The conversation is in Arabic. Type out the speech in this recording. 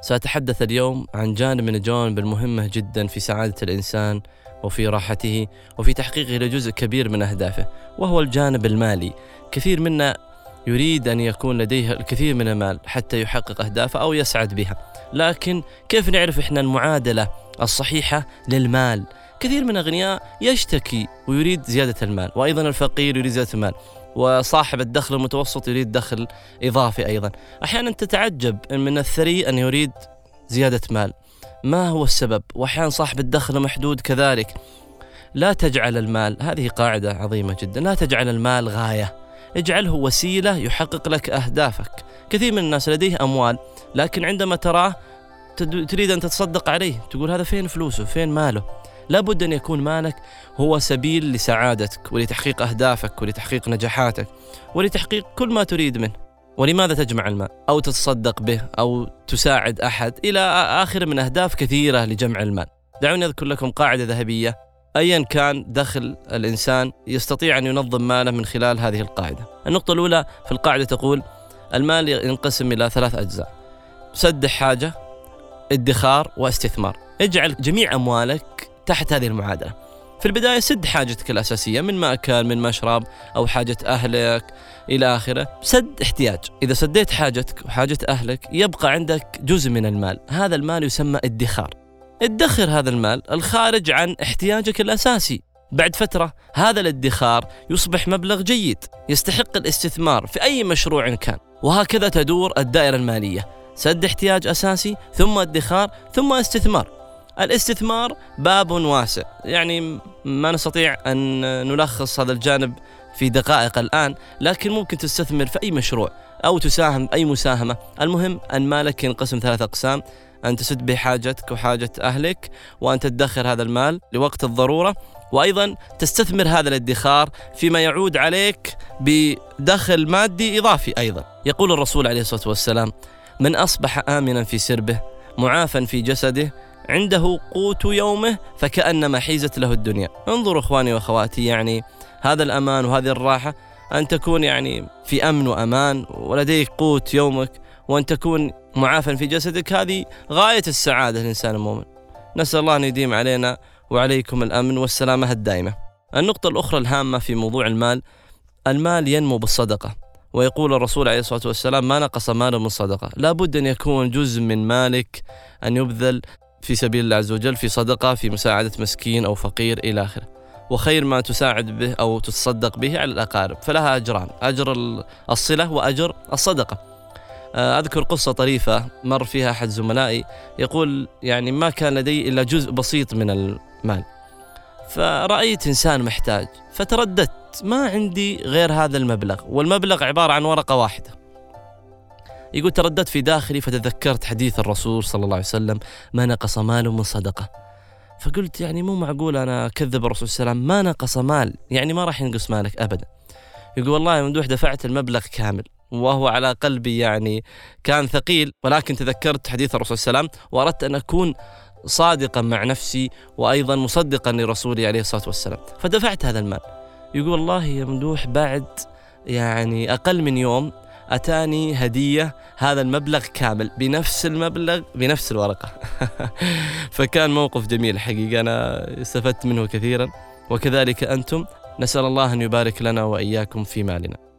سأتحدث اليوم عن جانب من الجوانب المهمة جدا في سعادة الإنسان وفي راحته وفي تحقيقه لجزء كبير من أهدافه وهو الجانب المالي. كثير منا يريد أن يكون لديه الكثير من المال حتى يحقق أهدافه أو يسعد بها. لكن كيف نعرف إحنا المعادلة الصحيحة للمال؟ كثير من الأغنياء يشتكي ويريد زيادة المال وأيضا الفقير يريد زيادة المال. وصاحب الدخل المتوسط يريد دخل إضافي أيضا. أحيانا تتعجب من الثري أن يريد زيادة مال. ما هو السبب؟ وأحيانا صاحب الدخل المحدود كذلك. لا تجعل المال هذه قاعدة عظيمة جدا. لا تجعل المال غاية. اجعله وسيلة يحقق لك أهدافك. كثير من الناس لديه أموال لكن عندما تراه تريد أن تتصدق عليه. تقول هذا فين فلوسه؟ فين ماله؟ لابد أن يكون مالك هو سبيل لسعادتك ولتحقيق أهدافك ولتحقيق نجاحاتك ولتحقيق كل ما تريد منه ولماذا تجمع المال أو تتصدق به أو تساعد أحد إلى آخر من أهداف كثيرة لجمع المال دعوني أذكر لكم قاعدة ذهبية ايا كان دخل الإنسان يستطيع أن ينظم ماله من خلال هذه القاعدة. النقطة الأولى في القاعدة تقول المال ينقسم إلى ثلاث أجزاء. سد حاجة، ادخار واستثمار. اجعل جميع أموالك تحت هذه المعادلة. في البداية سد حاجتك الأساسية من مأكل من مشرب أو حاجة أهلك إلى آخره. سد احتياج. إذا سديت حاجتك وحاجة أهلك يبقى عندك جزء من المال. هذا المال يسمى ادخار. ادخر هذا المال الخارج عن احتياجك الأساسي. بعد فترة هذا الادخار يصبح مبلغ جيد يستحق الاستثمار في أي مشروع كان. وهكذا تدور الدائرة المالية. سد احتياج أساسي ثم ادخار ثم استثمار. الاستثمار باب واسع. يعني ما نستطيع أن نلخص هذا الجانب في دقائق الآن لكن ممكن تستثمر في أي مشروع أو تساهم أي مساهمة. المهم أن مالك ينقسم ثلاث أقسام. أن تسد به حاجتك وحاجة أهلك وأن تدخر هذا المال لوقت الضرورة وأيضا تستثمر هذا الادخار فيما يعود عليك بدخل مادي إضافي أيضا. يقول الرسول عليه الصلاة والسلام من أصبح آمنا في سربه معافا في جسده عنده قوت يومه فكأنما حيزت له الدنيا. انظروا إخواني وأخواتي يعني هذا الأمان وهذه الراحة أن تكون يعني في أمن وأمان ولديك قوت يومك وأن تكون معافى في جسدك هذه غاية السعادة للإنسان المؤمن. نسأل الله أن يديم علينا وعليكم الأمن والسلامة الدائمة. النقطة الأخرى الهامة في موضوع المال المال ينمو بالصدقة. ويقول الرسول عليه الصلاة والسلام ما نقص مال من صدقة. لا بد أن يكون جزء من مالك أن يبذل في سبيل الله عز وجل في صدقة في مساعدة مسكين أو فقير إلى آخره. وخير ما تساعد به أو تتصدق به على الأقارب فلها أجران أجر الصلة وأجر الصدقة. آه، أذكر قصة طريفة مر فيها أحد زملائي يقول يعني ما كان لدي إلا جزء بسيط من المال. فرأيت إنسان محتاج فترددت ما عندي غير هذا المبلغ. والمبلغ عبارة عن ورقة واحدة. يقول ترددت في داخلي فتذكرت حديث الرسول صلى الله عليه وسلم ما نقص مال من صدقة. فقلت يعني مو معقول أنا أكذب الرسول صلى الله عليه وسلم ما نقص مال يعني ما راح ينقص مالك أبدا. يقول والله ممدوح دفعت المبلغ كامل وهو على قلبي يعني كان ثقيل ولكن تذكرت حديث الرسول صلى الله عليه وسلم وأردت أن أكون صادقا مع نفسي وأيضا مصدقا لرسولي عليه الصلاة والسلام. فدفعت هذا المال. يقول والله يا ممدوح بعد يعني أقل من يوم أتاني هدية هذا المبلغ كامل بنفس المبلغ بنفس الورقة. فكان موقف جميل حقيقة أنا استفدت منه كثيرا. وكذلك أنتم نسأل الله أن يبارك لنا وإياكم في مالنا.